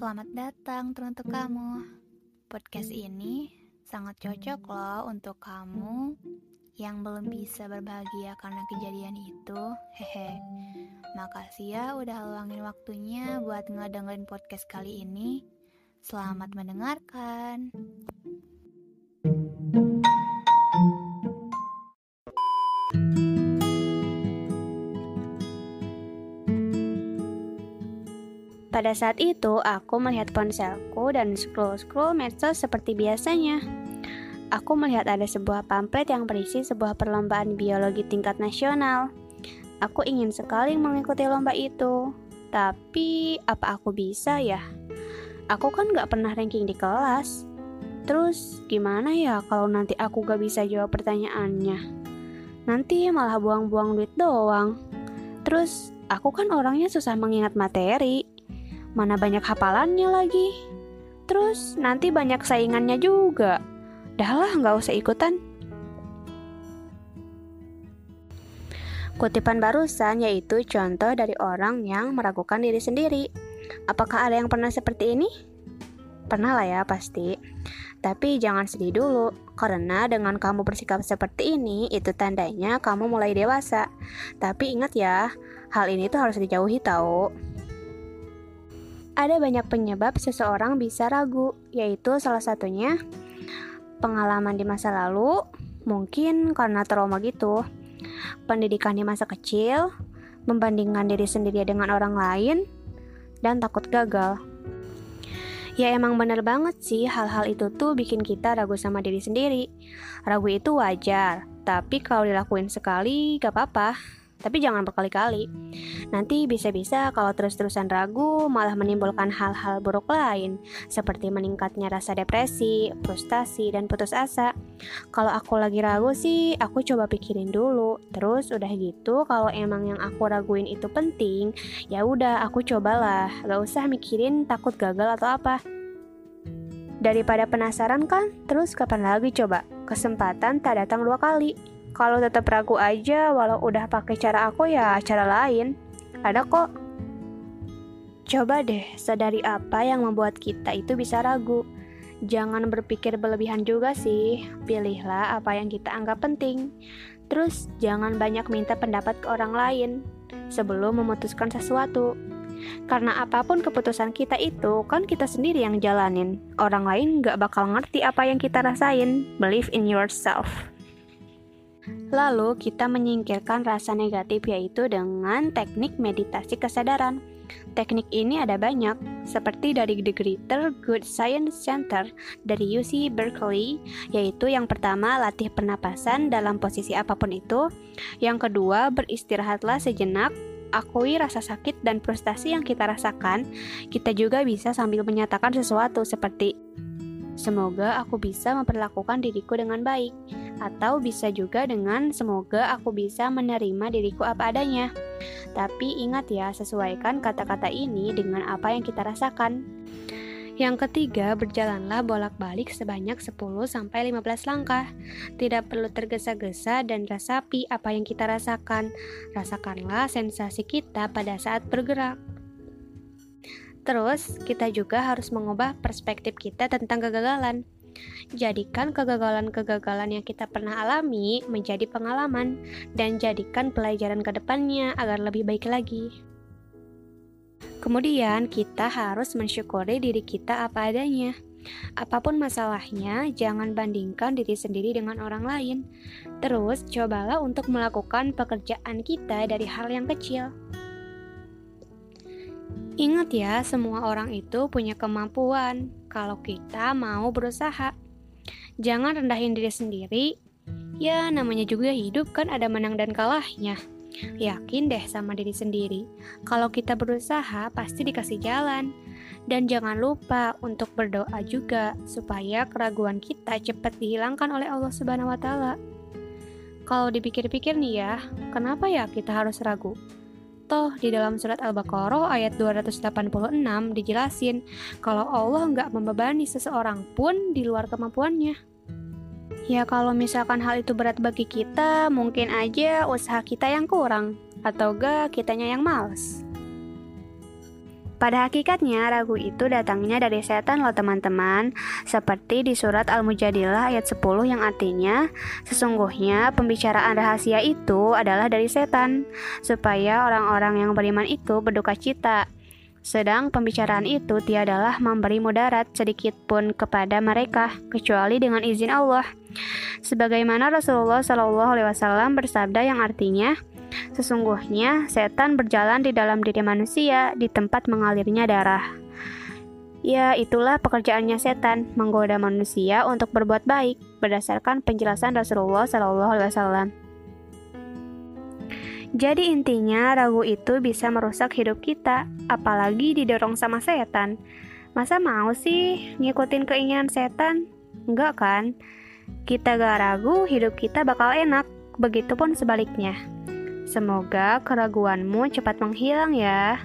Selamat datang teruntuk kamu. Podcast ini sangat cocok loh untuk kamu yang belum bisa berbahagia karena kejadian itu. Hehe. Makasih ya udah luangin waktunya buat ngedengerin podcast kali ini. Selamat mendengarkan. Pada saat itu, aku melihat ponselku dan scroll-scroll medsos seperti biasanya. Aku melihat ada sebuah pamflet yang berisi sebuah perlombaan biologi tingkat nasional. Aku ingin sekali mengikuti lomba itu, tapi apa aku bisa ya? Aku kan gak pernah ranking di kelas. Terus gimana ya kalau nanti aku gak bisa jawab pertanyaannya? Nanti malah buang-buang duit doang. Terus aku kan orangnya susah mengingat materi mana banyak hafalannya lagi. Terus nanti banyak saingannya juga. Dah lah, nggak usah ikutan. Kutipan barusan yaitu contoh dari orang yang meragukan diri sendiri. Apakah ada yang pernah seperti ini? Pernah lah ya, pasti. Tapi jangan sedih dulu, karena dengan kamu bersikap seperti ini, itu tandanya kamu mulai dewasa. Tapi ingat ya, hal ini tuh harus dijauhi tahu. Ada banyak penyebab seseorang bisa ragu, yaitu salah satunya pengalaman di masa lalu, mungkin karena trauma gitu, pendidikan di masa kecil, membandingkan diri sendiri dengan orang lain, dan takut gagal. Ya emang bener banget sih hal-hal itu tuh bikin kita ragu sama diri sendiri. Ragu itu wajar, tapi kalau dilakuin sekali gak apa-apa tapi jangan berkali-kali. Nanti bisa-bisa kalau terus-terusan ragu malah menimbulkan hal-hal buruk lain, seperti meningkatnya rasa depresi, frustasi, dan putus asa. Kalau aku lagi ragu sih, aku coba pikirin dulu. Terus udah gitu, kalau emang yang aku raguin itu penting, ya udah aku cobalah. Gak usah mikirin takut gagal atau apa. Daripada penasaran kan, terus kapan lagi coba? Kesempatan tak datang dua kali. Kalau tetap ragu aja, walau udah pakai cara aku ya cara lain. Ada kok. Coba deh sadari apa yang membuat kita itu bisa ragu. Jangan berpikir berlebihan juga sih. Pilihlah apa yang kita anggap penting. Terus jangan banyak minta pendapat ke orang lain sebelum memutuskan sesuatu. Karena apa pun keputusan kita itu, kan kita sendiri yang jalanin. Orang lain gak bakal ngerti apa yang kita rasain. Believe in yourself. Lalu kita menyingkirkan rasa negatif yaitu dengan teknik meditasi kesadaran. Teknik ini ada banyak, seperti dari The Greater Good Science Center dari UC Berkeley, yaitu yang pertama latih pernapasan dalam posisi apa pun itu, yang kedua beristirahatlah sejenak, akui rasa sakit dan frustasi yang kita rasakan, kita juga bisa sambil menyatakan sesuatu seperti Semoga aku bisa memperlakukan diriku dengan baik, atau bisa juga dengan semoga aku bisa menerima diriku apa adanya. Tapi ingat ya, sesuaikan kata-kata ini dengan apa yang kita rasakan. Yang ketiga, berjalanlah bolak-balik sebanyak 10-15 langkah. Tidak perlu tergesa-gesa dan rasapi apa yang kita rasakan. Rasakanlah sensasi kita pada saat bergerak. Terus, kita juga harus mengubah perspektif kita tentang kegagalan. Jadikan kegagalan-kegagalan yang kita pernah alami menjadi pengalaman dan jadikan pelajaran ke depannya agar lebih baik lagi. Kemudian, kita harus mensyukuri diri kita apa adanya. Apa pun masalahnya, jangan bandingkan diri sendiri dengan orang lain. Terus, cobalah untuk melakukan pekerjaan kita dari hal yang kecil. Ingat ya, semua orang itu punya kemampuan kalau kita mau berusaha. Jangan rendahin diri sendiri. Ya, namanya juga hidup kan ada menang dan kalahnya. Yakin deh sama diri sendiri. Kalau kita berusaha, pasti dikasih jalan. Dan jangan lupa untuk berdoa juga supaya keraguan kita cepat dihilangkan oleh Allah Subhanahu wa taala. Kalau dipikir-pikir nih ya, kenapa ya kita harus ragu? Toh di dalam surat Al-Baqarah ayat 286 dijelasin kalau Allah nggak membebani seseorang pun di luar kemampuannya. Ya kalau misalkan hal itu berat bagi kita, mungkin aja usaha kita yang kurang, atau gak kitanya yang males. Pada hakikatnya, ragu itu datangnya dari setan loh teman-teman. Seperti di surat Al-Mujadilah ayat 10 yang artinya, sesungguhnya pembicaraan rahasia itu adalah dari setan, supaya orang-orang yang beriman itu berduka cita. Sedang pembicaraan itu tiadalah memberi mudarat sedikit pun kepada mereka, kecuali dengan izin Allah. Sebagaimana Rasulullah Wasallam bersabda yang artinya, Sesungguhnya, setan berjalan di dalam diri manusia di tempat mengalirnya darah. Ya, itulah pekerjaannya setan, menggoda manusia untuk berbuat baik, berdasarkan penjelasan Rasulullah Shallallahu Alaihi Wasallam. Jadi intinya ragu itu bisa merusak hidup kita, apalagi didorong sama setan. Masa mau sih ngikutin keinginan setan? Enggak kan? Kita gak ragu, hidup kita bakal enak. Begitupun sebaliknya. Semoga keraguanmu cepat menghilang ya.